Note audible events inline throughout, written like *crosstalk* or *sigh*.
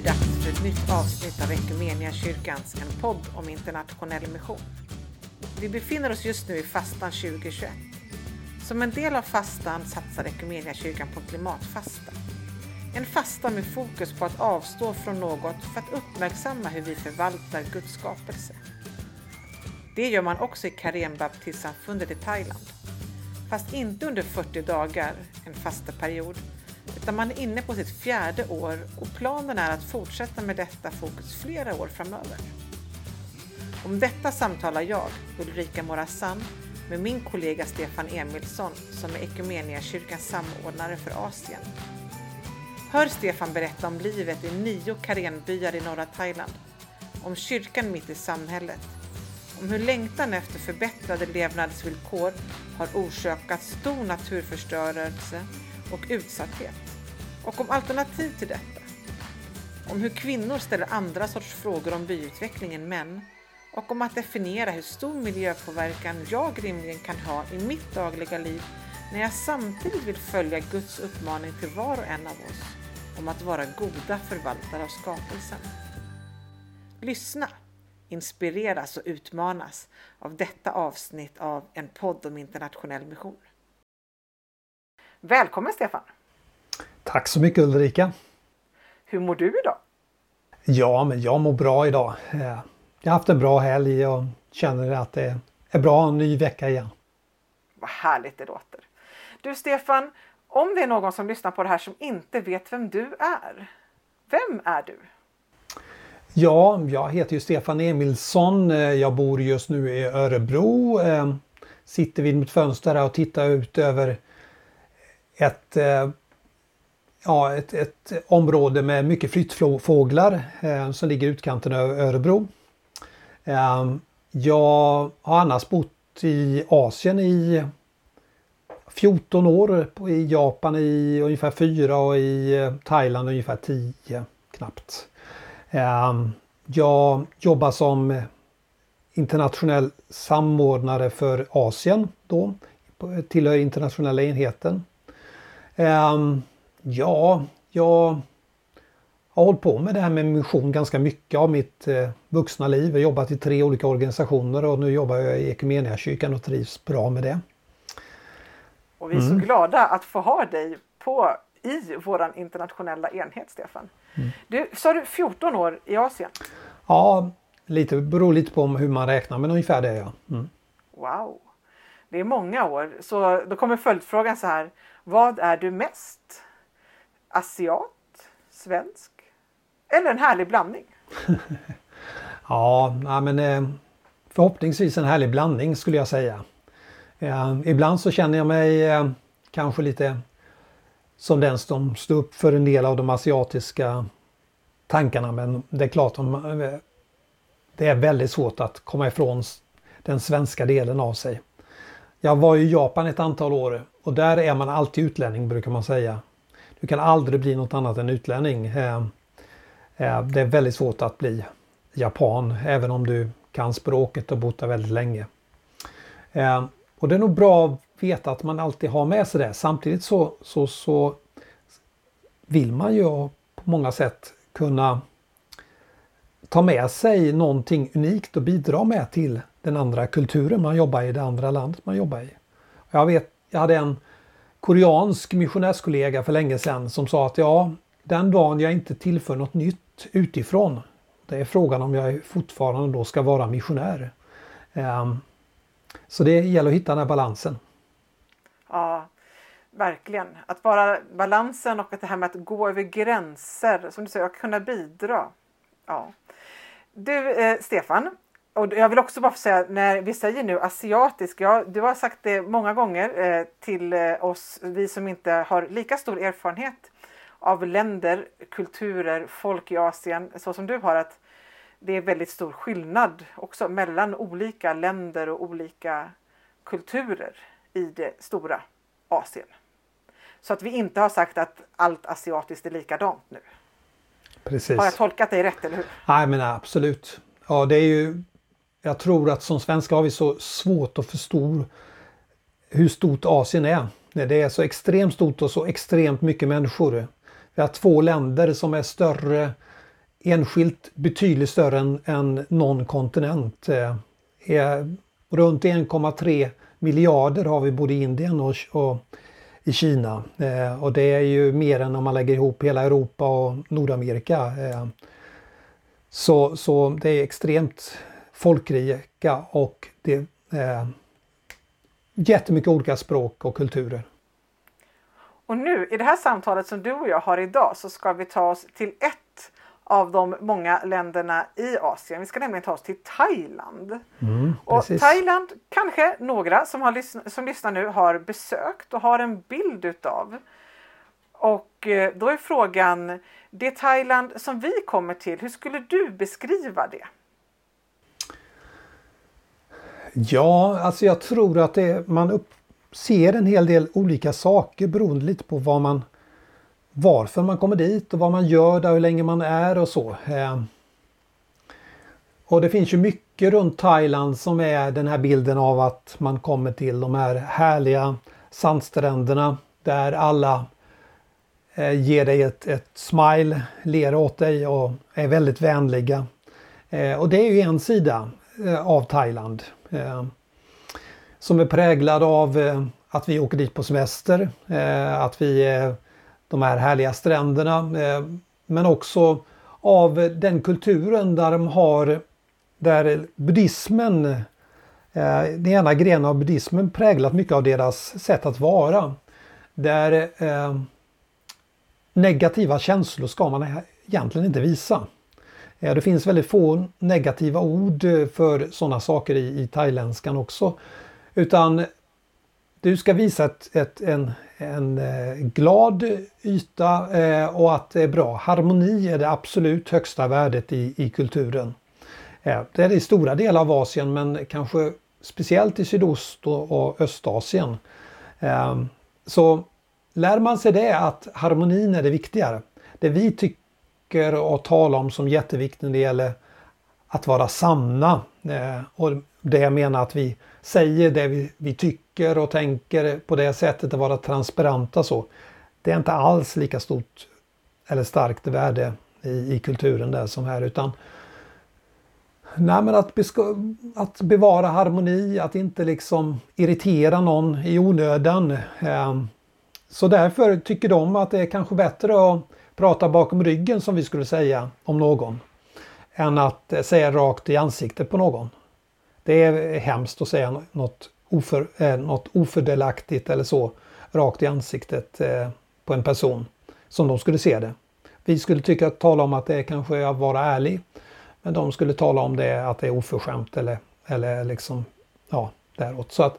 det dags för ett nytt avsnitt av Ekumenia kyrkans, en podd om internationell mission. Vi befinner oss just nu i fastan 2021. Som en del av fastan satsar Ekumenia kyrkan på klimatfasta. En fasta med fokus på att avstå från något för att uppmärksamma hur vi förvaltar Guds skapelse. Det gör man också i Karembaptistsamfundet i Thailand. Fast inte under 40 dagar, en fasta period, utan man är inne på sitt fjärde år och planen är att fortsätta med detta fokus flera år framöver. Om detta samtalar jag, Ulrika Morazan, med min kollega Stefan Emilsson som är Equmeniakyrkans samordnare för Asien. Hör Stefan berätta om livet i nio karenbyar i norra Thailand, om kyrkan mitt i samhället, om hur längtan efter förbättrade levnadsvillkor har orsakat stor naturförstörelse och utsatthet och om alternativ till detta. Om hur kvinnor ställer andra sorts frågor om byutveckling än män och om att definiera hur stor miljöpåverkan jag rimligen kan ha i mitt dagliga liv när jag samtidigt vill följa Guds uppmaning till var och en av oss om att vara goda förvaltare av skapelsen. Lyssna, inspireras och utmanas av detta avsnitt av en podd om internationell mission. Välkommen Stefan! Tack så mycket Ulrika! Hur mår du idag? Ja, men jag mår bra idag. Eh, jag har haft en bra helg och känner att det är bra en ny vecka igen. Vad härligt det låter! Du Stefan, om det är någon som lyssnar på det här som inte vet vem du är, vem är du? Ja, jag heter ju Stefan Emilsson. Eh, jag bor just nu i Örebro. Eh, sitter vid mitt fönster här och tittar ut över ett, eh, ja, ett, ett område med mycket flyttfåglar eh, som ligger i utkanten av Örebro. Eh, jag har annars bott i Asien i 14 år, i Japan i ungefär 4 och i Thailand ungefär 10 knappt. Jag jobbar som internationell samordnare för Asien då, tillhör internationella enheten. Ehm, ja, jag har hållit på med det här med mission ganska mycket av mitt eh, vuxna liv. Jag har jobbat i tre olika organisationer och nu jobbar jag i Equmeniakyrkan och trivs bra med det. Och vi är mm. så glada att få ha dig på i våran internationella enhet, Stefan. Mm. Du, sa du 14 år i Asien? Ja, lite, beror lite på hur man räknar, men ungefär det ja. Mm. Wow! Det är många år. Så då kommer följdfrågan så här. Vad är du mest? Asiat? Svensk? Eller en härlig blandning? *laughs* ja, men eh, förhoppningsvis en härlig blandning skulle jag säga. Eh, ibland så känner jag mig eh, kanske lite som den som står upp för en del av de asiatiska tankarna men det är klart att det är väldigt svårt att komma ifrån den svenska delen av sig. Jag var i Japan ett antal år och där är man alltid utlänning brukar man säga. Du kan aldrig bli något annat än utlänning. Eh, eh, det är väldigt svårt att bli japan även om du kan språket och bott där väldigt länge. Eh, och det är nog bra att veta att man alltid har med sig det. Samtidigt så, så, så vill man ju på många sätt kunna ta med sig någonting unikt och bidra med till den andra kulturen man jobbar i, det andra landet man jobbar i. Jag vet, jag hade en koreansk missionärskollega för länge sedan som sa att ja, den dagen jag inte tillför något nytt utifrån, det är frågan om jag fortfarande då ska vara missionär. Ehm, så det gäller att hitta den här balansen. Ja, verkligen. Att vara balansen och att det här med att gå över gränser, som du säger, att kunna bidra. Ja. Du eh, Stefan, och jag vill också bara säga när vi säger nu asiatisk, ja, du har sagt det många gånger eh, till eh, oss, vi som inte har lika stor erfarenhet av länder, kulturer, folk i Asien så som du har att det är väldigt stor skillnad också mellan olika länder och olika kulturer i det stora Asien. Så att vi inte har sagt att allt asiatiskt är likadant nu. Precis. Har jag tolkat dig rätt, eller hur? Nej, men absolut. Ja, det är ju... Jag tror att som svenskar har vi så svårt att förstå hur stort Asien är. Det är så extremt stort och så extremt mycket människor. Vi har två länder som är större enskilt betydligt större än, än någon kontinent. Eh, är runt 1,3 miljarder har vi både i Indien och, och i Kina. Eh, och det är ju mer än om man lägger ihop hela Europa och Nordamerika. Eh, så, så det är extremt folkrika och det är jättemycket olika språk och kulturer. Och nu i det här samtalet som du och jag har idag så ska vi ta oss till ett av de många länderna i Asien. Vi ska nämligen ta oss till Thailand. Mm, och Thailand kanske några som, har lyssn som lyssnar nu har besökt och har en bild utav. Och eh, då är frågan, det Thailand som vi kommer till, hur skulle du beskriva det? Ja, alltså jag tror att det, man upp, ser en hel del olika saker beroende lite på vad man, varför man kommer dit och vad man gör där, hur länge man är och så. Eh, och det finns ju mycket runt Thailand som är den här bilden av att man kommer till de här härliga sandstränderna där alla eh, ger dig ett, ett smile, ler åt dig och är väldigt vänliga. Eh, och det är ju en sida eh, av Thailand. Eh, som är präglad av eh, att vi åker dit på semester, eh, att vi är de här härliga stränderna. Eh, men också av den kulturen där de har, där buddhismen, eh, den ena grenen av buddhismen präglat mycket av deras sätt att vara. Där eh, negativa känslor ska man egentligen inte visa. Eh, det finns väldigt få negativa ord eh, för sådana saker i, i thailändskan också. Utan du ska visa ett, ett, en, en eh, glad yta och att det är bra. Harmoni är det absolut högsta värdet i, i kulturen. Det är det i stora delar av Asien men kanske speciellt i Sydost och, Östasien. Så lär man sig det att harmonin är det viktigare. Det vi tycker och talar om som jätteviktigt när det gäller att vara sanna. Eh, och det jag menar att vi säger det vi, vi tycker och tänker på det sättet att vara transparenta så. Det är inte alls lika stort eller starkt värde i, i kulturen där som här utan Nej, men att, att bevara harmoni, att inte liksom irritera någon i onödan. Eh, så därför tycker de att det är kanske bättre att prata bakom ryggen som vi skulle säga om någon. Än att eh, säga rakt i ansiktet på någon. Det är hemskt att säga något, oför, eh, något ofördelaktigt eller så rakt i ansiktet eh, på en person som de skulle se det. Vi skulle tycka att tala om att det är kanske att vara ärlig. Men de skulle tala om det att det är oförskämt eller, eller liksom ja, däråt. Så att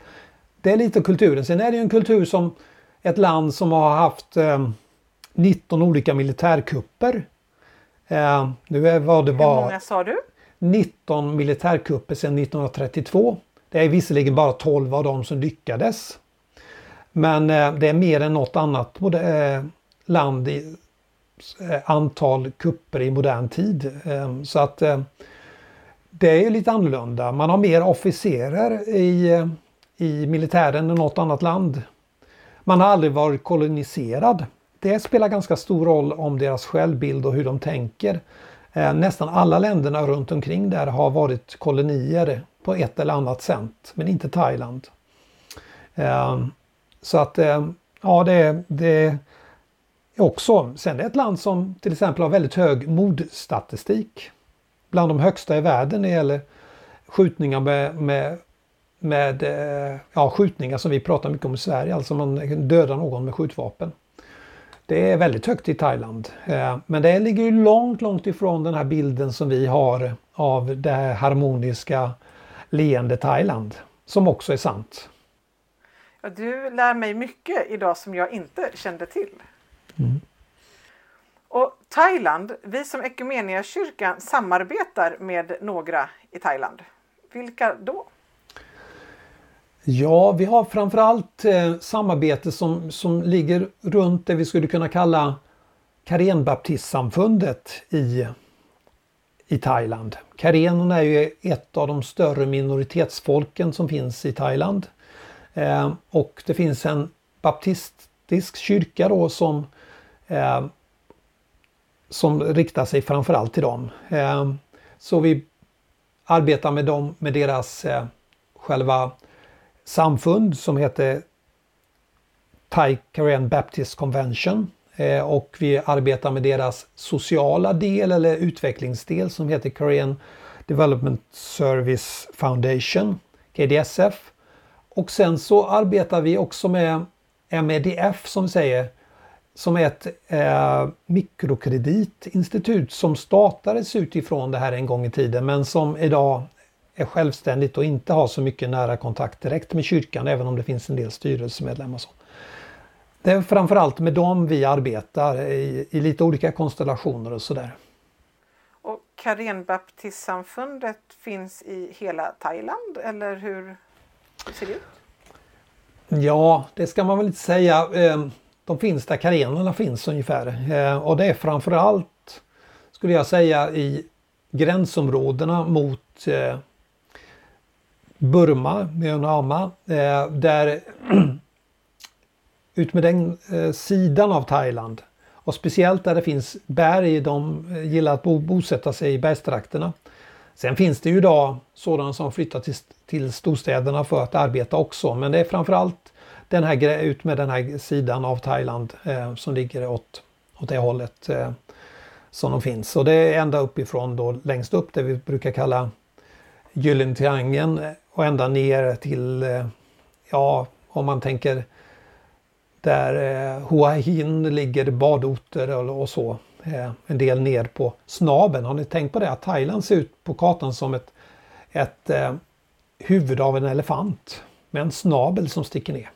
det är lite kulturen. Sen är det ju en kultur som ett land som har haft eh, 19 olika militärkupper. Eh, nu var det bara... Hur många sa du? 19 militärkupper sedan 1932. Det är visserligen bara 12 av dem som lyckades. Men eh, det är mer än något annat eh, land i eh, antal kupper i modern tid. Så att det är lite annorlunda. Man har mer officerer i, i militären än något annat land. Man har aldrig varit koloniserad. Det spelar ganska stor roll om deras självbild och hur de tänker. Eh, nästan alla länderna runt omkring där har varit kolonier på ett eller annat sätt, men inte Thailand. Eh, så att eh, ja, det, det är också, sen är det ett land som till exempel har väldigt hög mordstatistik. Bland de högsta i världen när det gäller skjutningar med, med, med ja, skjutningar som vi pratar mycket om i Sverige, alltså man dödar någon med skjutvapen. Det är väldigt högt i Thailand. Eh, men det ligger ju långt, långt ifrån den här bilden som vi har av det här harmoniska leende Thailand. Som också är sant. Ja, du lär mig mycket idag som jag inte kände till. Mm. Och Thailand, vi som kyrkan samarbetar med några i Thailand. Vilka då? Ja, vi har framförallt eh, samarbete som, som ligger runt det vi skulle kunna kalla Karenbaptistsamfundet i, i Thailand. Karenerna är ju ett av de större minoritetsfolken som finns i Thailand. Eh, och det finns en baptistisk kyrka då som eh, som riktar sig framförallt till dem. Eh, så vi arbetar med dem med deras eh, själva samfund som heter Thai Korean Baptist Convention eh, och vi arbetar med deras sociala del eller utvecklingsdel som heter Korean Development Service Foundation, KDSF. Och sen så arbetar vi också med MEDF som vi säger, som är ett eh, mikrokreditinstitut som startades utifrån det här en gång i tiden men som idag är självständigt och inte har så mycket nära kontakt direkt med kyrkan även om det finns en del styrelsemedlemmar. Så. Det är framförallt med dem vi arbetar i, i lite olika konstellationer och sådär. Och Karenbaptistsamfundet finns i hela Thailand eller hur ser det ut? Ja, det ska man väl inte säga. Ehm, de finns där karenerna finns ungefär. Ehm, och det är framförallt, skulle jag säga, i gränsområdena mot eh, Burma, Myanmar, eh, där *clears throat* ut med den eh, sidan av Thailand och speciellt där det finns berg, de eh, gillar att bosätta sig i bergstrakterna. Sen finns det ju idag sådana som flyttar till, till storstäderna för att arbeta också men det är framförallt den här, ut med den här sidan av Thailand eh, som ligger åt, åt det hållet eh, som de finns. Och det är ända uppifrån då längst upp det vi brukar kalla Gyllene triangeln och ända ner till, eh, ja om man tänker där eh, Hua Hin ligger badorter och, så. Eh, en del ner på snaben. Har ni tänkt på det? Att Thailand ser ut på kartan som ett, ett huvud av en elefant med en snabel som sticker ner.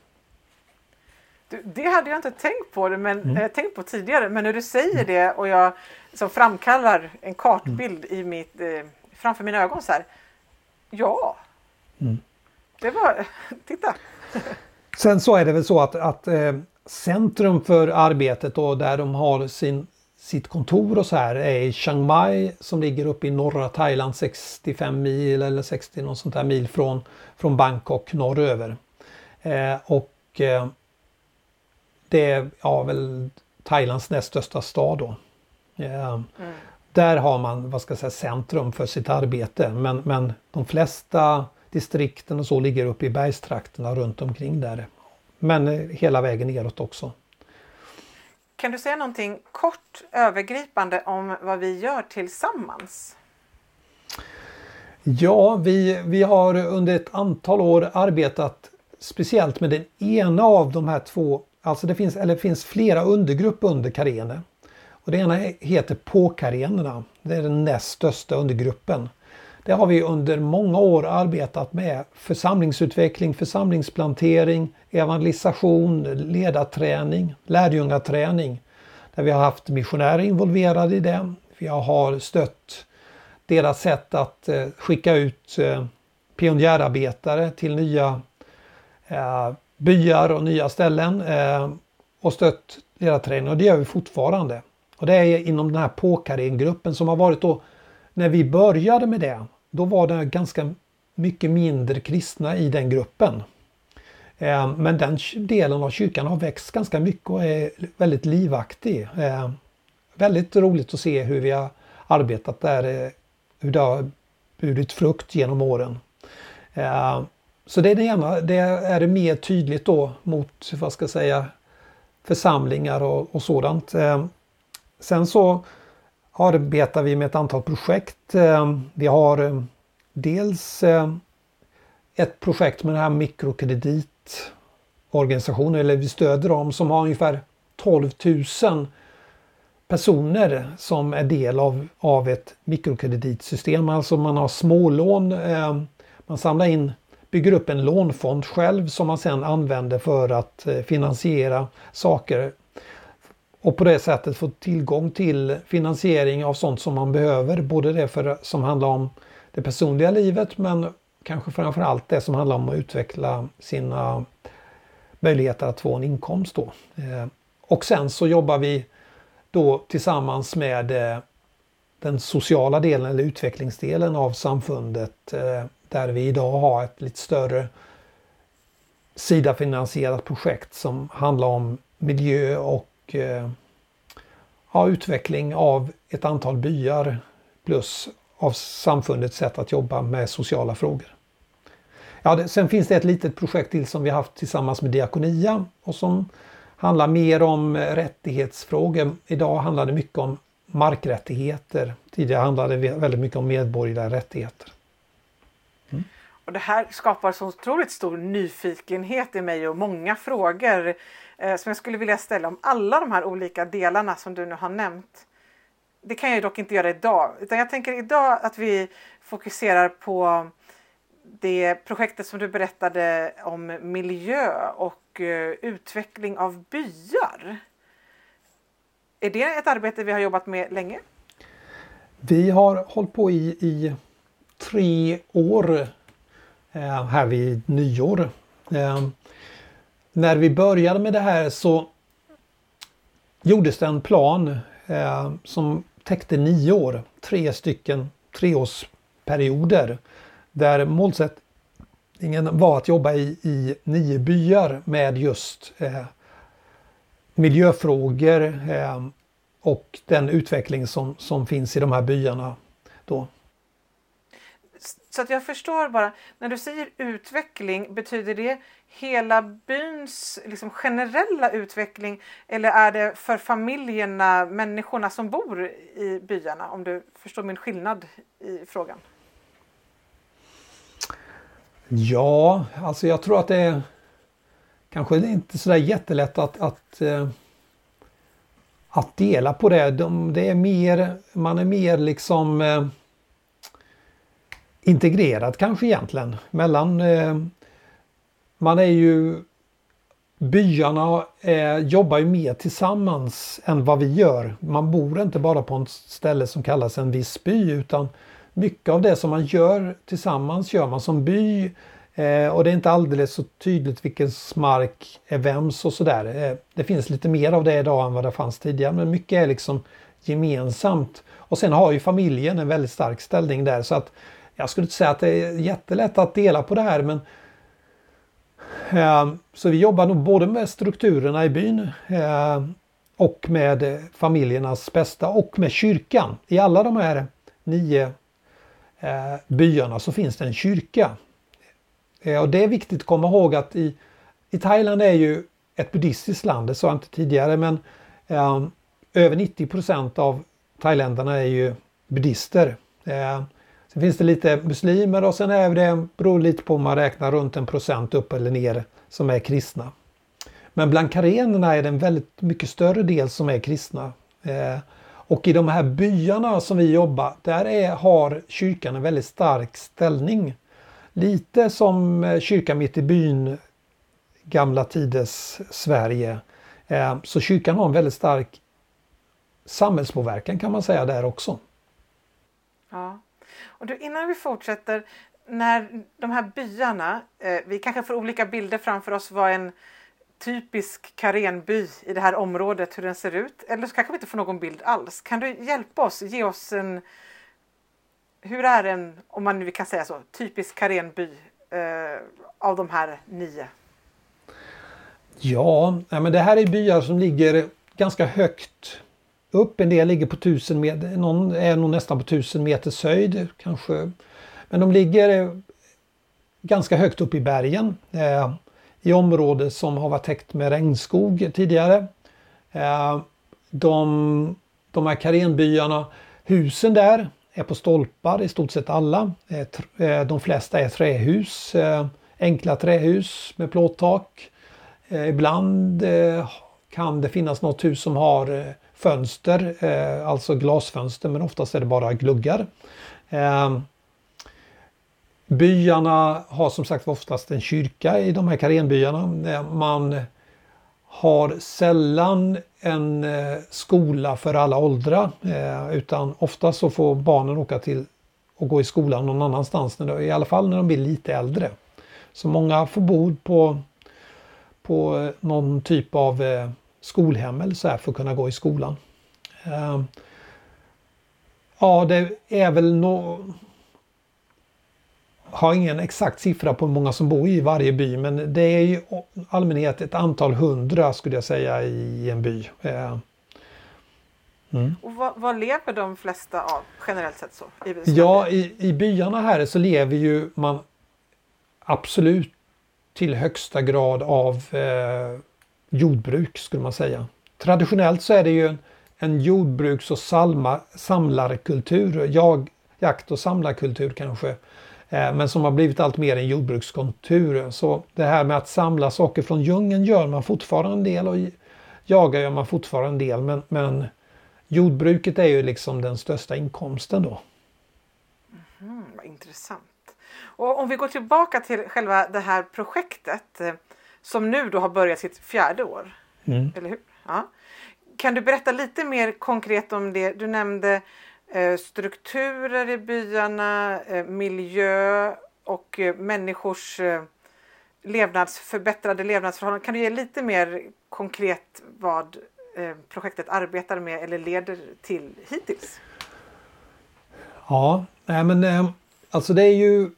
Du, det hade jag inte tänkt på, det, men, mm. tänkt på tidigare men när du säger mm. det och jag som framkallar en kartbild mm. i mitt, eh, framför mina ögon så här. Ja, mm. det var, *laughs* titta. Sen så är det väl så att, att eh, centrum för arbetet och där de har sin, sitt kontor och så här är i Chiang Mai som ligger uppe i norra Thailand 65 mil eller 60 något sånt där mil från, från Bangkok norröver. Eh, och eh, det är ja, väl Thailands näst största stad då. Eh, mm. Där har man vad ska jag säga, centrum för sitt arbete men, men de flesta distrikten och så ligger uppe i bergstrakterna runt omkring där. Men eh, hela vägen neråt också. Kan du säga någonting kort övergripande om vad vi gör tillsammans? Ja, vi, vi har under ett antal år arbetat speciellt med den ena av de här två, alltså det finns, eller det finns flera undergrupper under karene. Och det ena heter påkarenerna, det är den näst största undergruppen. Det har vi under många år arbetat med församlingsutveckling, församlingsplantering, evangelisation, ledarträning, lärjungaträning. Där vi har haft missionärer involverade i det. Vi har stött deras sätt att eh, skicka ut eh, pionjärarbetare till nya eh, byar och nya ställen och stött ledarträning och det gör vi fortfarande. Och det är inom den här påkarengruppen som har varit då när vi började med det då var det ganska mycket mindre kristna i den gruppen. Eh, men den delen av kyrkan har växt ganska mycket och är väldigt livaktig. Eh, väldigt roligt att se hur vi har arbetat där, eh, hur det har burit frukt genom åren. Så det är det ena, det är det mer tydligt då mot, vad ska jag säga, församlingar och, och sådant. Sen så arbetar vi med ett antal projekt. Eh, vi har eh, dels eh, ett projekt med den här mikrokreditorganisationen, eller vi stöder dem, som har ungefär 12 000 personer som är del av, av ett mikrokreditsystem. Alltså man har smålån, man samlar in, bygger upp en lånfond själv som man sedan använder för att finansiera saker och på det sättet få tillgång till finansiering av sånt som man behöver. Både det för, som handlar om det personliga livet men kanske framförallt det som handlar om att utveckla sina möjligheter att få en inkomst. Då. Eh, och sen så jobbar vi då tillsammans med eh, den sociala delen eller utvecklingsdelen av samfundet eh, där vi idag har ett lite större Sida-finansierat projekt som handlar om miljö och och eh, ja, utveckling av ett antal byar plus av samfundets sätt att jobba med sociala frågor. Ja, det, sen finns det ett litet projekt till som vi haft tillsammans med Diakonia och som handlar mer om rättighetsfrågor. Idag handlar det mycket om markrättigheter. Tidigare handlade det väldigt mycket om medborgerliga rättigheter. Mm. Och Det här skapar så otroligt stor nyfikenhet i mig och många frågor eh, Eh, som jag skulle vilja ställa om alla de här olika delarna som du nu har nämnt. Det kan jag dock inte göra idag, utan jag tänker idag att vi fokuserar på det projektet som du berättade om miljö och eh, utveckling av byar. Är det ett arbete vi har jobbat med länge? Vi har hållit på i, i tre år eh, här vid nyår. Eh, när vi började med det här så gjordes det en plan eh, som täckte nio år. Tre stycken treårsperioder. Där målsättningen var att jobba i, i nio byar med just eh, miljöfrågor eh, och den utveckling som, som finns i de här byarna. Då. Så att jag förstår bara, när du säger utveckling, betyder det hela byns liksom, generella utveckling eller är det för familjerna, människorna som bor i byarna? Om du förstår min skillnad i frågan. Ja, alltså jag tror att det är kanske inte sådär jättelätt att, att, eh, att dela på det. De, det är mer, man är mer liksom eh, integrerat kanske egentligen mellan eh, man är ju byarna eh, jobbar ju mer tillsammans än vad vi gör. Man bor inte bara på ett ställe som kallas en viss by utan mycket av det som man gör tillsammans gör man som by. Eh, och det är inte alldeles så tydligt vilken mark är vems och sådär. Eh, det finns lite mer av det idag än vad det fanns tidigare men mycket är liksom gemensamt. Och sen har ju familjen en väldigt stark ställning där så att jag skulle inte säga att det är jättelätt att dela på det här men eh, så vi jobbar nog både med strukturerna i byn eh, och med familjernas bästa och med kyrkan. I alla de här nio eh, byarna så finns det en kyrka. Eh, och det är viktigt att komma ihåg att i, i Thailand är ju ett buddhistiskt land, det sa jag inte tidigare, men eh, över 90 procent av thailändarna är ju buddister. Eh, Sen finns det lite muslimer och sen är det, beror lite på om man räknar runt en procent upp eller ner som är kristna. Men bland karenerna är det en väldigt mycket större del som är kristna. Eh, och i de här byarna som vi jobbar, där är, har kyrkan en väldigt stark ställning. Lite som eh, kyrkan mitt i byn, gamla tiders Sverige. Eh, så kyrkan har en väldigt stark samhällspåverkan kan man säga där också. Ja. Och du, innan vi fortsätter, när de här byarna, eh, vi kanske får olika bilder framför oss vad en typisk karenby i det här området, hur den ser ut. Eller så kanske vi inte får någon bild alls. Kan du hjälpa oss, ge oss en... Hur är en, om man nu kan säga så, typisk karenby eh, av de här nio? Ja, men det här är byar som ligger ganska högt upp. En del ligger på tusen meter, någon är nog nästan på tusen meters höjd kanske. Men de ligger eh, ganska högt upp i bergen. Eh, i område som har varit täckt med regnskog tidigare. Eh, de, de här karenbyarna, husen där är på stolpar i stort sett alla. Eh, eh de flesta är trähus, eh, enkla trähus med plåttak. Ibland kan det finnas något hus som har fönster, eh, alltså glasfönster, men oftast är det bara gluggar. Eh, byarna har som sagt oftast en kyrka i de här karenbyarna. Eh, man har sällan en eh, skola för alla åldrar eh, utan ofta så får barnen åka till och gå i skolan någon annanstans, i alla fall när de blir lite äldre. Så många får bo på, på någon typ av skolhem eller så här för att kunna gå i skolan. Ja, det är väl no har ingen exakt siffra på hur många som bor i varje by men det är i allmänhet ett antal hundra skulle jag säga i en by. Eh, Mm. Och vad, vad, lever de flesta av generellt sett så? I ja, i, i byarna här så lever ju man absolut till högsta grad av eh, jordbruk skulle man säga. Traditionellt så är det ju en, jordbruks och salma, samlarkultur, jag, jakt och samlarkultur kanske. Eh, men som har blivit allt mer en jordbrukskultur. Så det här med att samla saker från djungeln gör man fortfarande en del och jagar gör man fortfarande en del. Men, men jordbruket är ju liksom den största inkomsten då. Mm, vad intressant. Och om vi går tillbaka till själva det här projektet eh, som nu då har börjat sitt fjärde år. Mm. Eller hur? Ja. Kan du berätta lite mer konkret om det? Du nämnde eh, strukturer i byarna, eh, miljö och eh, människors eh, levnads, förbättrade levnadsförhållanden. Kan du ge lite mer konkret vad eh, projektet arbetar med eller leder till hittills? Ja, nej men eh, alltså det är ju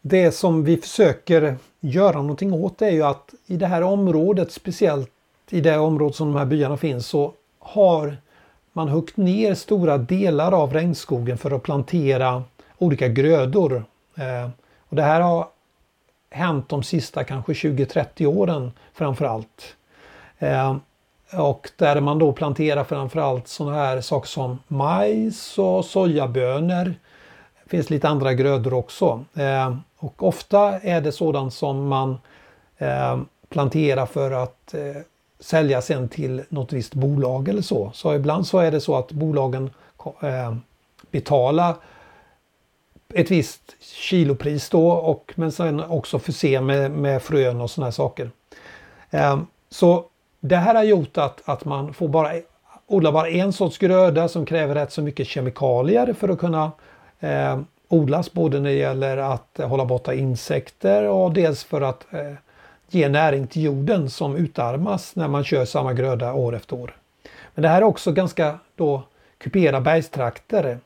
det som vi försöker göra någonting åt är ju att i det här området, speciellt i det område som de här byarna finns, så har man huggit ner stora delar av regnskogen för att plantera olika grödor. Eh, och det här har hänt de sista kanske 20-30 åren framförallt. Eh, och där man då planterar framförallt sådana här saker som majs och sojabönor. Det finns lite andra grödor också. Eh, och ofta är det sådant som man eh, planterar för att eh, sälja sen till något visst bolag eller så. Så ibland så är det så att bolagen eh, betalar ett visst kilopris då och men sen också förse med, med frön och sådana saker. Eh, så det här har gjort att, att man får bara odla bara en sorts gröda som kräver rätt så mycket kemikalier för att kunna eh, odlas både när det gäller att eh, hålla borta insekter och dels för att eh, ge näring till jorden som utarmas när man kör samma gröda år efter år. Men det här är också ganska då kupera bergstrakter.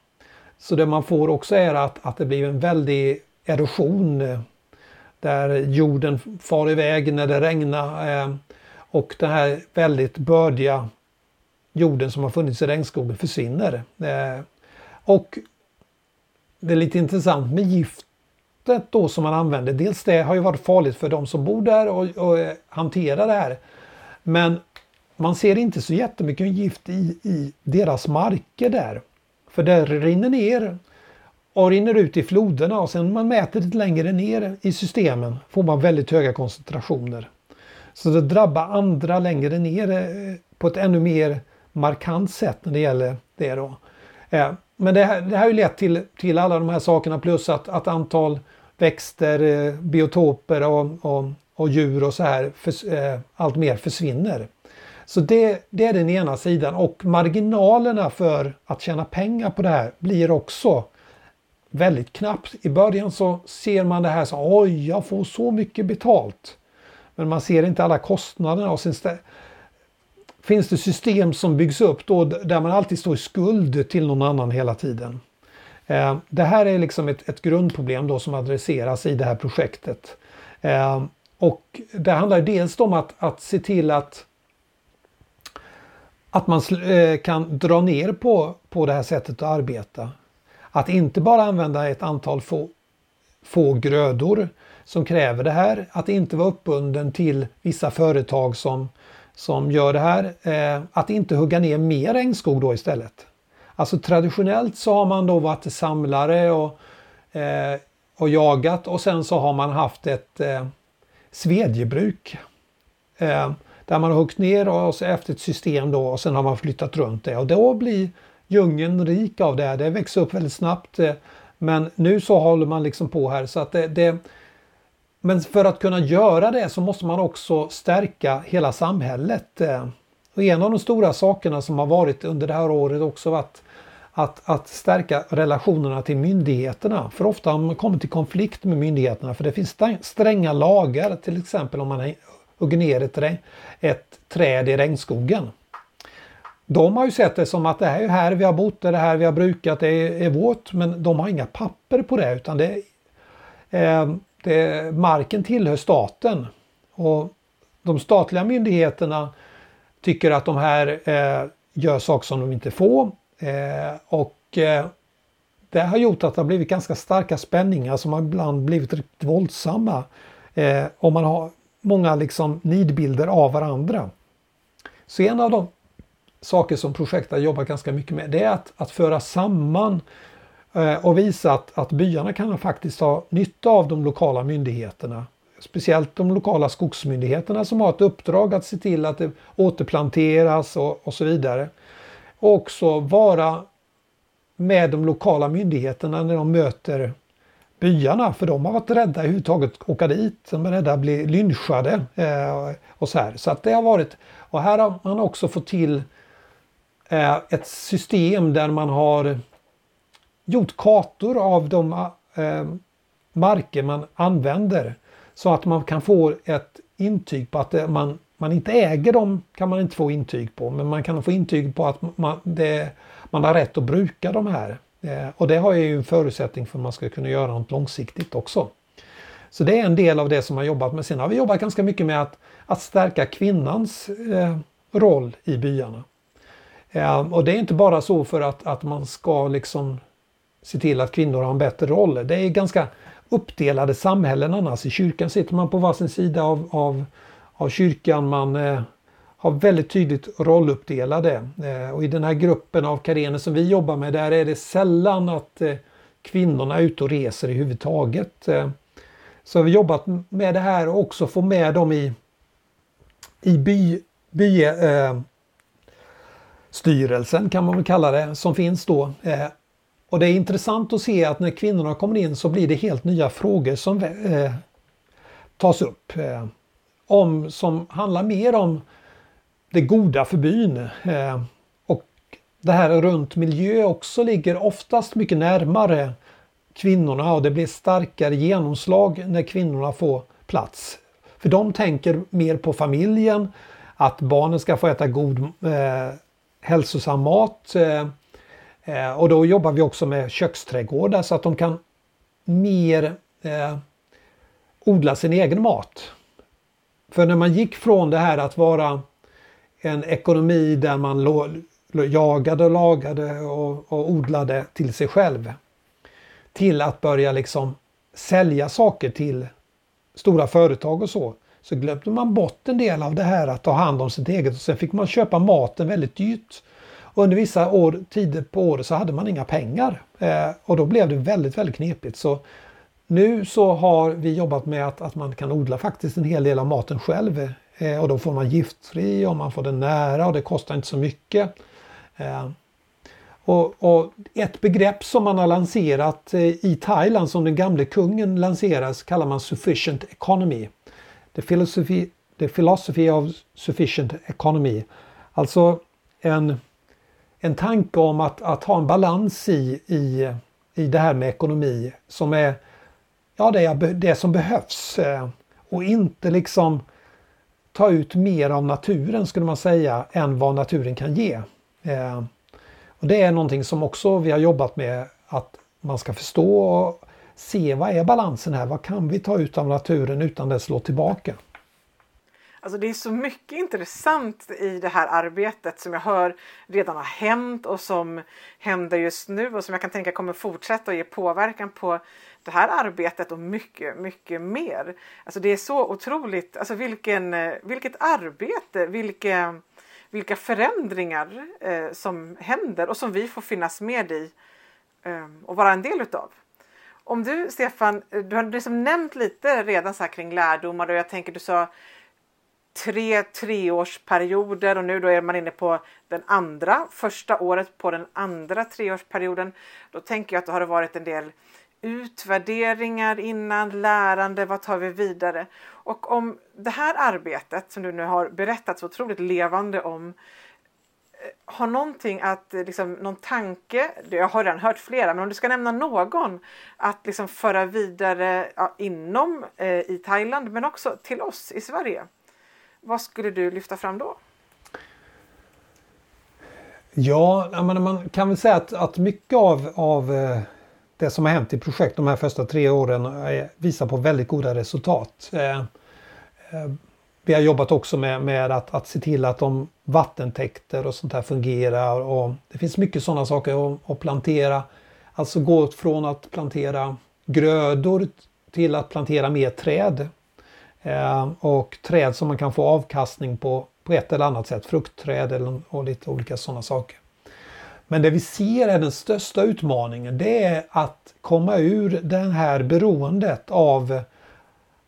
Så det man får också är att, att det blir en väldig erosion eh, där jorden far iväg när det regnar och den här väldigt bördiga jorden som har funnits i regnskogen försvinner. Och det är lite intressant med giftet då som man använder. Dels det har ju varit farligt för de som bor där och, och eh, hanterar det här. Men man ser inte så jättemycket gift i, i deras marker där. För det rinner ner och rinner ut i floderna och sen när man mäter lite längre ner i systemen får man väldigt höga koncentrationer. Så det drabbar andra längre ner eh, på ett ännu mer markant sätt när det gäller det då. Eh, men det här, det här har ju lett till, till alla de här sakerna plus att, att antal växter, eh, biotoper och, och, och djur och så här för, eh, allt mer försvinner. Så det, det är den ena sidan och marginalerna för att tjäna pengar på det här blir också väldigt knappt. I början så ser man det här som oj, jag får så mycket betalt. Men man ser inte alla kostnaderna och sen finns det system som byggs upp då där man alltid står i skuld till någon annan hela tiden. Eh, det här är liksom ett, ett grundproblem då som adresseras i det här projektet. Eh, och det handlar dels om att, att se till att att man eh, kan dra ner på, på det här sättet att arbeta. Att inte bara använda ett antal få, få grödor som kräver det här. Att inte vara uppbunden till vissa företag som, som gör det här. Eh, att inte hugga ner mer regnskog då istället. Alltså traditionellt så har man då varit samlare och, eh, och jagat och sen så har man haft ett eh, svedjebruk. Eh, där man har huggit ner och så efter ett system då och sen har man flyttat runt det och då blir djungeln rik av det. Det växer upp väldigt snabbt. Eh, men nu så håller man liksom på här så att det, det men för att kunna göra det så måste man också stärka hela samhället. Eh, och en av de stora sakerna som har varit under det här året också varit att, att stärka relationerna till myndigheterna. För ofta har man kommit i konflikt med myndigheterna för det finns stränga lagar till exempel om man hugger ner ett, ett träd i regnskogen. De har ju sett det som att det här är här vi har bott, det är här vi har brukat, det är, är vårt. Men de har inga papper på det utan det, eh, det, marken tillhör staten. Och de statliga myndigheterna tycker att de här eh, gör saker som de inte får. Eh, och eh, det har gjort att det har blivit ganska starka spänningar som har ibland blivit riktigt våldsamma. Eh, och man har många liksom nidbilder av varandra. Så en av de saker som projektet jobbar ganska mycket med det är att, att föra samman eh, Eh, och visat att, att byarna kan faktiskt ha nytta av de lokala myndigheterna. Speciellt de lokala skogsmyndigheterna som har ett uppdrag att se till att det återplanteras och, och så vidare. Och också vara med de lokala myndigheterna när de möter byarna för de har varit rädda överhuvudtaget att åka dit. De är rädda att bli lynchade. Eh, och så här. Så att det har varit, och här har man också fått till eh, ett system där man har gjort kartor av de eh, marker man använder. Så att man kan få ett intyg på att man, man inte äger dem kan man inte få intyg på. Men man kan få intyg på att man, det, man har rätt att bruka de här. Eh, och det har ju en förutsättning för att man ska kunna göra något långsiktigt också. Så det är en del av det som man jobbat med. Sen har vi jobbat ganska mycket med att, att stärka kvinnans eh, roll i byarna. Eh, och det är inte bara så för att, att man ska liksom se till att kvinnor har en bättre roll. Det är ganska uppdelade samhällen annars. I kyrkan sitter man på varsin sida av, av, av kyrkan. Man eh, har väldigt tydligt rolluppdelade. Eh, och i den här gruppen av karener som vi jobbar med där är det sällan att eh, kvinnorna är ute och reser i huvudtaget. Eh, så har vi jobbat med det här och också få med dem i, i by, by eh, styrelsen kan man väl kalla det, som finns då. Eh, och det är intressant att se att när kvinnorna kommer in så blir det helt nya frågor som eh, tas upp. Eh, om, som handlar mer om det goda för byn. Eh, och det här runt miljö också ligger oftast mycket närmare kvinnorna och det blir starkare genomslag när kvinnorna får plats. För de tänker mer på familjen, att barnen ska få äta god eh, hälsosam mat. Eh, eh, och då jobbar vi också med köksträdgårdar så att de kan mer eh, odla sin egen mat. För när man gick från det här att vara en ekonomi där man jagade och lagade och, och odlade till sig själv. Till att börja liksom sälja saker till stora företag och så. Så glömde man bort en del av det här att ta hand om sitt eget och sen fick man köpa maten väldigt dyrt. Och under vissa år, tider på året så hade man inga pengar. Eh, och då blev det väldigt, väldigt knepigt. Så nu så har vi jobbat med att, att man kan odla faktiskt en hel del av maten själv Eh, och då får man giftfri och man får den nära och det kostar inte så mycket. Eh, och, och, ett begrepp som man har lanserat eh, i Thailand som den gamle kungen lanseras kallar man sufficient economy. The philosophy, the philosophy of sufficient economy. Alltså en, en tanke om att, att ha en balans i, i, i det här med ekonomi som är ja, det, det som behövs. Eh, och inte liksom ta ut mer av naturen skulle man säga än vad naturen kan ge. Eh, och Det är någonting som också vi har jobbat med att man ska förstå och se vad är balansen här? Vad kan vi ta ut av naturen utan att slå tillbaka? Alltså det är så mycket intressant i det här arbetet som jag hör redan har hänt och som händer just nu och som jag kan tänka kommer fortsätta och ge påverkan på det här arbetet och mycket, mycket mer. Alltså det är så otroligt, alltså vilken, eh, vilket arbete, vilka, vilka förändringar eh, som händer och som vi får finnas med i eh, och vara en del utav. Om du Stefan, eh, du har liksom nämnt lite redan så här kring lärdomar och jag tänker du sa tre treårsperioder och nu då är man inne på den andra, första året på den andra treårsperioden. Då tänker jag att det har varit en del utvärderingar innan, lärande, vad tar vi vidare? Och om det här arbetet som du nu har berättat så otroligt levande om eh, har någonting att, eh, liksom, någon tanke, jag har redan hört flera, men om du ska nämna någon att liksom föra vidare ja, inom eh, i Thailand men också till oss i Sverige. Vad skulle du lyfta fram då? Ja, man kan väl säga att, att mycket av, av eh, det som har hänt i projekt de här första tre åren eh, visar på väldigt goda resultat. Eh, vi har jobbat också med, med att, att se till att de vattentäkter och sånt här fungerar och det finns mycket sådana saker att, att plantera. Alltså gå från att plantera grödor till att plantera mer träd. Eh, och träd som man kan få avkastning på på ett eller annat sätt. Fruktträd eller, och lite olika sådana saker. Men det vi ser är den största utmaningen det är att komma ur det här beroendet av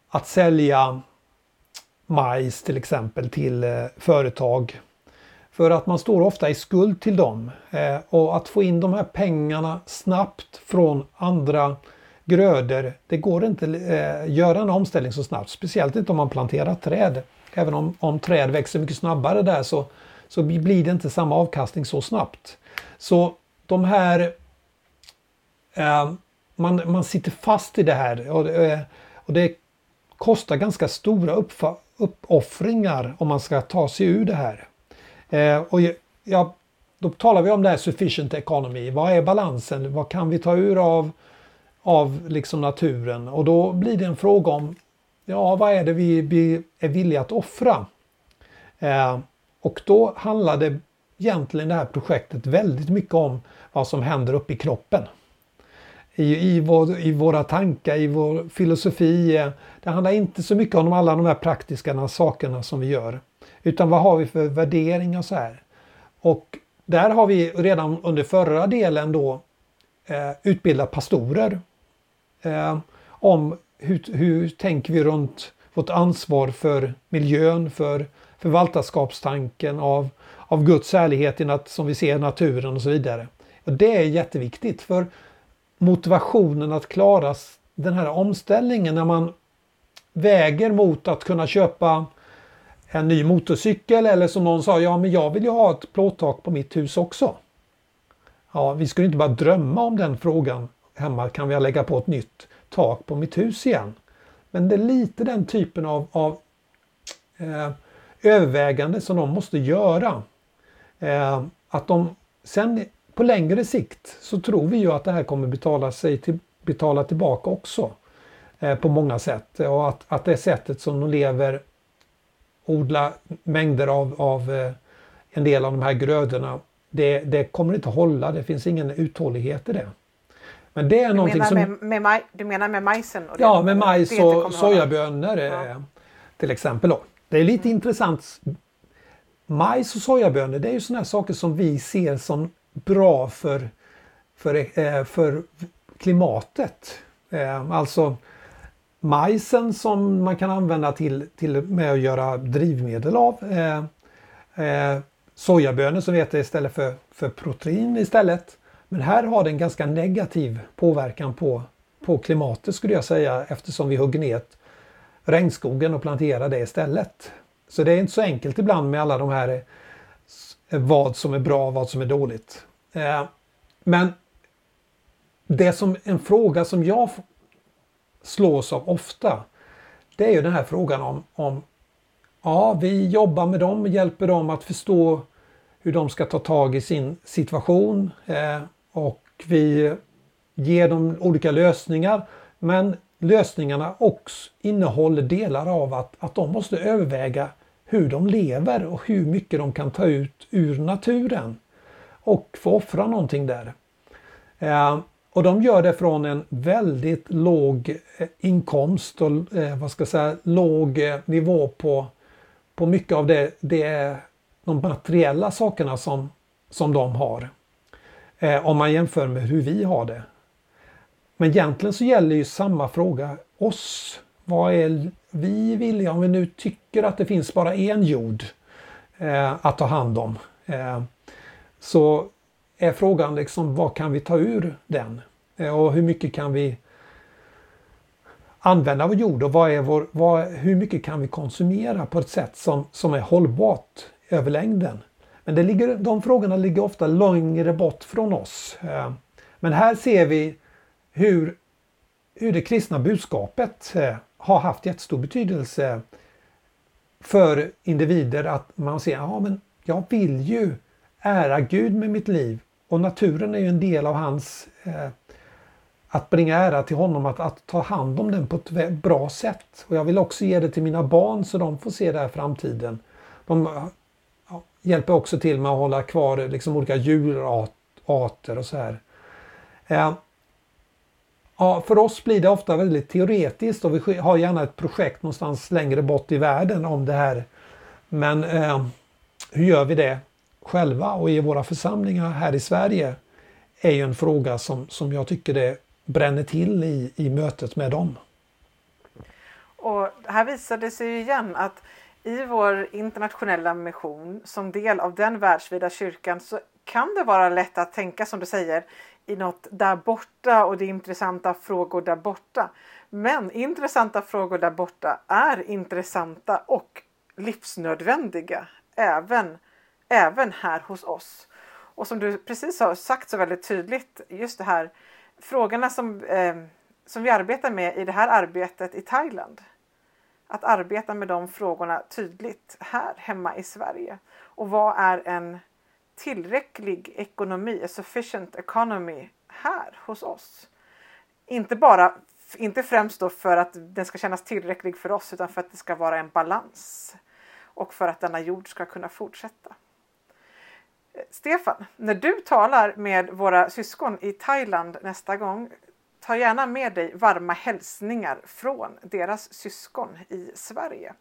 att sälja majs till exempel till eh, företag. För att man står ofta i skuld till dem. Eh, och att få in de här pengarna snabbt från andra grödor, det går inte att eh, göra en omställning så snabbt. Speciellt inte om man planterar träd. Även om, om träd växer mycket snabbare där så, så blir det inte samma avkastning så snabbt. Så de här... Eh, man, man sitter fast i det här och, eh, och det kostar ganska stora uppfa, uppoffringar om man ska ta sig ur det här. Eh, och ja, då talar vi om det här sufficient economy. Vad är balansen? Vad kan vi ta ur av, av liksom naturen? Och då blir det en fråga om ja, vad är det vi är villiga att offra? Eh, och då handlar det egentligen det här projektet väldigt mycket om vad som händer uppe i kroppen. I, i, vår, I våra tankar, i vår filosofi. Eh, det handlar inte så mycket om alla de här praktiska sakerna som vi gör. Utan vad har vi för värderingar så här. Och där har vi redan under förra delen då eh, utbildat pastorer. Eh, om hur, hur tänker vi runt vårt ansvar för miljön, för förvaltarskapstanken av, av Guds ärlighet i nat, som vi ser i naturen och så vidare. Och det är jätteviktigt för motivationen att klara den här omställningen när man väger mot att kunna köpa en ny motorcykel eller som någon sa, ja men jag vill ju ha ett plåttak på mitt hus också. Ja, vi skulle inte bara drömma om den frågan hemma, kan jag lägga på ett nytt tak på mitt hus igen. Men det är lite den typen av, av eh, övervägande som de måste göra. Eh, att de sen på längre sikt så tror vi ju att det här kommer betala sig till, betala tillbaka också. Eh, på många sätt och att, att det sättet som de lever odla mängder av, av eh, en del av de här grödorna det, det kommer inte hålla, det finns ingen uthållighet i det. Men det är du någonting som... Med, med, du menar med majsen? Och ja, med majs och sojabönor ja. Eh, till exempel. Då. Det är lite mm. intressant. Majs och sojabönor det är ju sådana här saker som vi ser som bra för, för, eh, för klimatet. Eh, alltså majsen som man kan använda till, till med att göra drivmedel av. Sojabönor som vi äter istället för, för protein istället. Men här har det en ganska negativ påverkan på, på klimatet skulle jag säga eftersom vi hugger ner regnskogen och planterar det istället. Så det är inte så enkelt ibland med alla de här eh, vad som är bra och vad som är dåligt. Eh, men det som en fråga som jag slås av ofta det är ju den här frågan om, om ja, vi jobbar med dem, hjälper dem att förstå hur de ska ta tag i sin situation. Eh, och vi ger dem olika lösningar. Men lösningarna också innehåller delar av att, att de måste överväga hur de lever och hur mycket de kan ta ut ur naturen. Och få offra någonting där. Eh, och de gör det från en väldigt låg eh, inkomst och eh, vad ska jag säga, låg eh, nivå på, på mycket av det, det de materiella sakerna som, som de har. Eh, om man jämför med hur vi har det. Men egentligen så gäller ju samma fråga oss. Vad är vi villiga, om vi nu tycker att det finns bara en jord eh, att ta hand om. Eh, så är frågan liksom vad kan vi ta ur den? Eh, och hur mycket kan vi använda vår jord och vad är vår, vad, hur mycket kan vi konsumera på ett sätt som, som är hållbart över längden? Men det ligger, de frågorna ligger ofta längre bort från oss. Eh, men här ser vi hur, hur det kristna budskapet eh, har haft jättestor betydelse för individer att man ser, ja men jag vill ju ära Gud med mitt liv och naturen är ju en del av hans, eh, att bringa ära till honom, att, att ta hand om den på ett bra sätt. Och jag vill också ge det till mina barn så de får se det här framtiden. De hjälper också till med att hålla kvar liksom olika djurarter och så här. Eh, ja, för oss blir det ofta väldigt teoretiskt och vi har gärna ett projekt någonstans längre bort i världen om det här. Men eh, hur gör vi det själva och i våra församlingar här i Sverige är ju en fråga som, som jag tycker det bränner till i, i mötet med dem. Och här visar det sig igen att i vår internationella mission som del av den världsvida kyrkan så kan det vara lätt att tänka som du säger i något där borta och det är intressanta frågor där borta. Men intressanta frågor där borta är intressanta och livsnödvändiga även, även här hos oss. Och som du precis har sagt så väldigt tydligt, just det här frågorna som, eh, som vi arbetar med i det här arbetet i Thailand. Att arbeta med de frågorna tydligt här hemma i Sverige. Och vad är en tillräcklig ekonomi, a sufficient economy här hos oss? Inte bara, inte främst då för att den ska kännas tillräcklig för oss utan för att det ska vara en balans och för att denna jord ska kunna fortsätta. Stefan, när du talar med våra syskon i Thailand nästa gång, ta gärna med dig varma hälsningar från deras syskon i Sverige.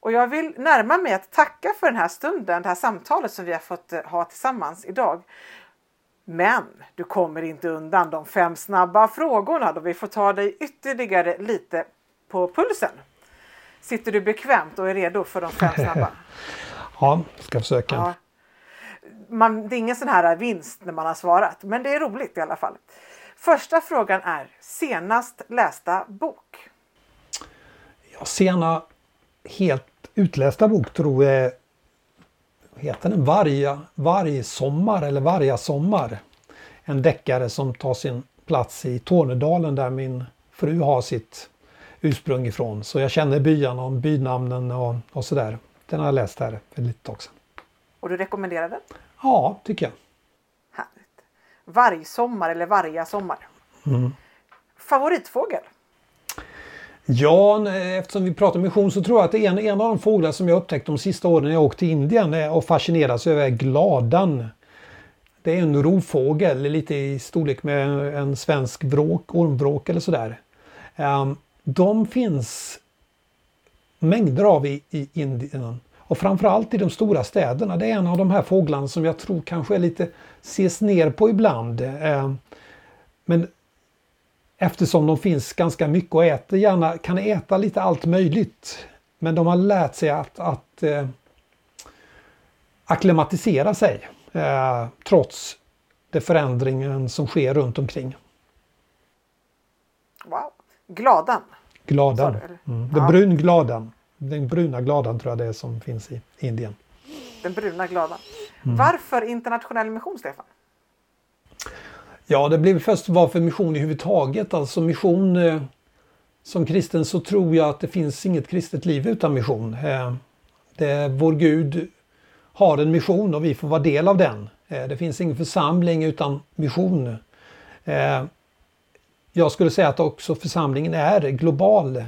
Och jag vill närma mig att tacka för den här stunden, det här samtalet som vi har fått eh, ha tillsammans idag. Men du kommer inte undan de fem snabba frågorna då vi får ta dig ytterligare lite på pulsen. Sitter du bekvämt och är redo för de fem snabba? *laughs* ja, ska försöka. Ja man, det är ingen sån här vinst när man har svarat, men det är roligt i alla fall. Första frågan är senast lästa bok? Ja, sena helt utlästa bok tror jag heter den Varga, Varg sommar eller Varga sommar. En deckare som tar sin plats i Tornedalen där min fru har sitt ursprung ifrån. Så jag känner byarna och bynamnen och, och sådär. Den har jag läst här för lite sedan. Och du rekommenderar den? Ja, tycker jag. Vargsommar eller vargasommar. Mm. Favoritfågel? Ja, eftersom vi pratar mission så tror jag att det är en, en av de fåglar som jag upptäckt de sista åren när jag åkte till Indien och fascinerats över gladan. Det är en rovfågel, lite i storlek med en svensk vråk, ormvråk eller sådär. Ehm, de finns mängder av i, i Indien. Och framförallt i de stora städerna. Det är en av de här fåglarna som jag tror kanske är lite ses ner på ibland. Eh, men eftersom de finns ganska mycket och äter gärna, kan äta lite allt möjligt. Men de har lärt sig att, att eh, akklimatisera sig eh, trots det förändringen som sker runt omkring. Wow! Gladan? Gladan. Mm. Den ja. brungladan. Den bruna gladan tror jag det är som finns i Indien. Den bruna gladan. Mm. Varför internationell mission, Stefan? Ja, det blev först varför mission i huvudtaget. Alltså mission eh, som kristen så tror jag att det finns inget kristet liv utan mission. Eh, det, vår Gud har en mission och vi får vara del av den. Eh, det finns ingen församling utan mission. Eh, jag skulle säga att också församlingen är global.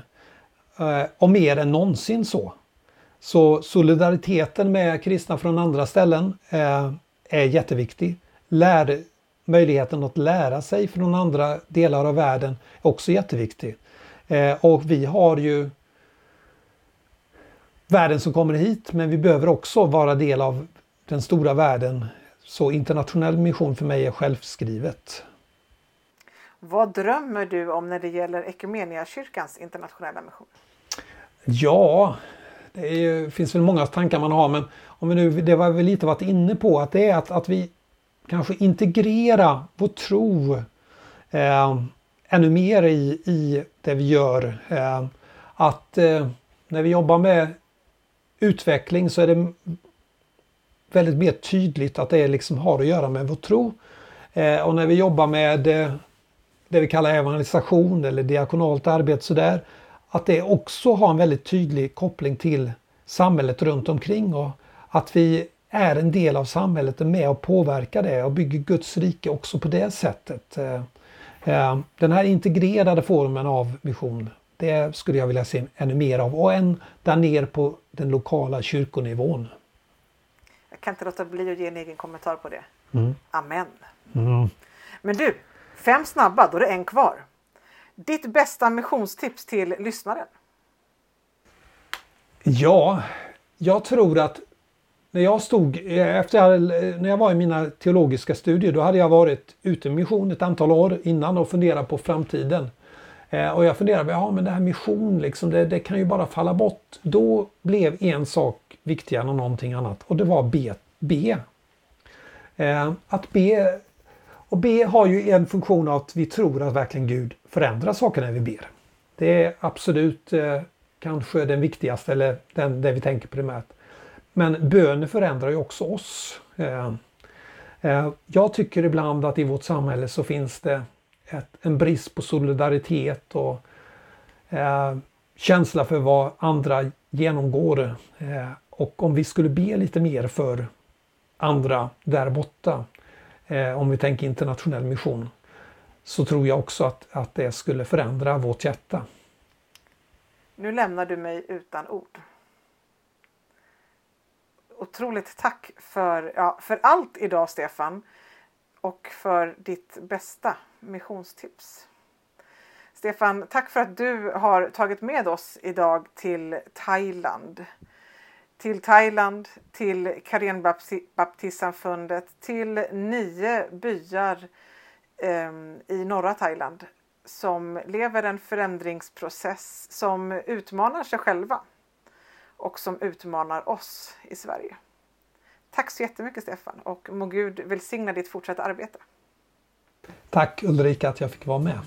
Eh, och mer än någonsin så. Så solidariteten med kristna från andra ställen eh, är jätteviktig. Lär, möjligheten att lära sig från andra delar av världen är också jätteviktig. Eh, och vi har ju världen som kommer hit men vi behöver också vara del av den stora världen. Så internationell mission för mig är självskrivet. Vad drömmer du om när det gäller Equmeniakyrkans internationella mission? Ja, det är, finns väl många tankar man har men om vi nu, det var vi lite varit inne på att det är att, att vi kanske integrerar vår tro eh, ännu mer i, i det vi gör. Eh, att eh, när vi jobbar med utveckling så är det väldigt mer tydligt att det liksom har att göra med vår tro. Eh, och när vi jobbar med eh, det vi kallar evangelisation eller diakonalt arbete sådär att det också har en väldigt tydlig koppling till samhället runt omkring och att vi är en del av samhället och med och påverkar det och bygger Guds rike också på det sättet. Eh, Eh, den här integrerade formen av mission, det skulle jag vilja se ännu mer av och ända ner på den lokala kyrkonivån. Jag kan inte låta bli att ge en egen kommentar på det. Mm. Amen. Mm. Men du, fem snabba, då är det en kvar. Ditt bästa missionstips till lyssnaren? Ja, jag tror att när jag stod, eh, efter eh, när jag var i mina teologiska studier, då hade jag varit ute i mission ett antal år innan och funderat på framtiden. Eh, och jag funderade, ja men det här mission, liksom, det, det, kan ju bara falla bort. Då blev en sak viktigare än någonting annat och det var be. be. Eh, att be och be har ju en funktion av att vi tror att verkligen Gud förändra saker när vi ber. Det är absolut eh, kanske den viktigaste eller den, det vi tänker primärt. Men bön förändrar ju också oss. Eh, eh, jag tycker ibland att i vårt samhälle så finns det ett, en brist på solidaritet och eh, känsla för vad andra genomgår. Eh, och om vi skulle be lite mer för andra där borta, eh, om vi tänker internationell mission, så tror jag också att, att det skulle förändra vårt hjärta. Nu lämnar du mig utan ord. Otroligt tack för, ja, för allt idag Stefan och för ditt bästa missionstips. Stefan, tack för att du har tagit med oss idag till Thailand. Till Thailand, till Karenbaptistsamfundet, till nio byar Ehm, i norra Thailand som lever en förändringsprocess som utmanar sig själva och som utmanar oss i Sverige. Tack så jättemycket Stefan och må Gud välsigna ditt fortsatta arbete. Tack Ulrika att jag fick vara med.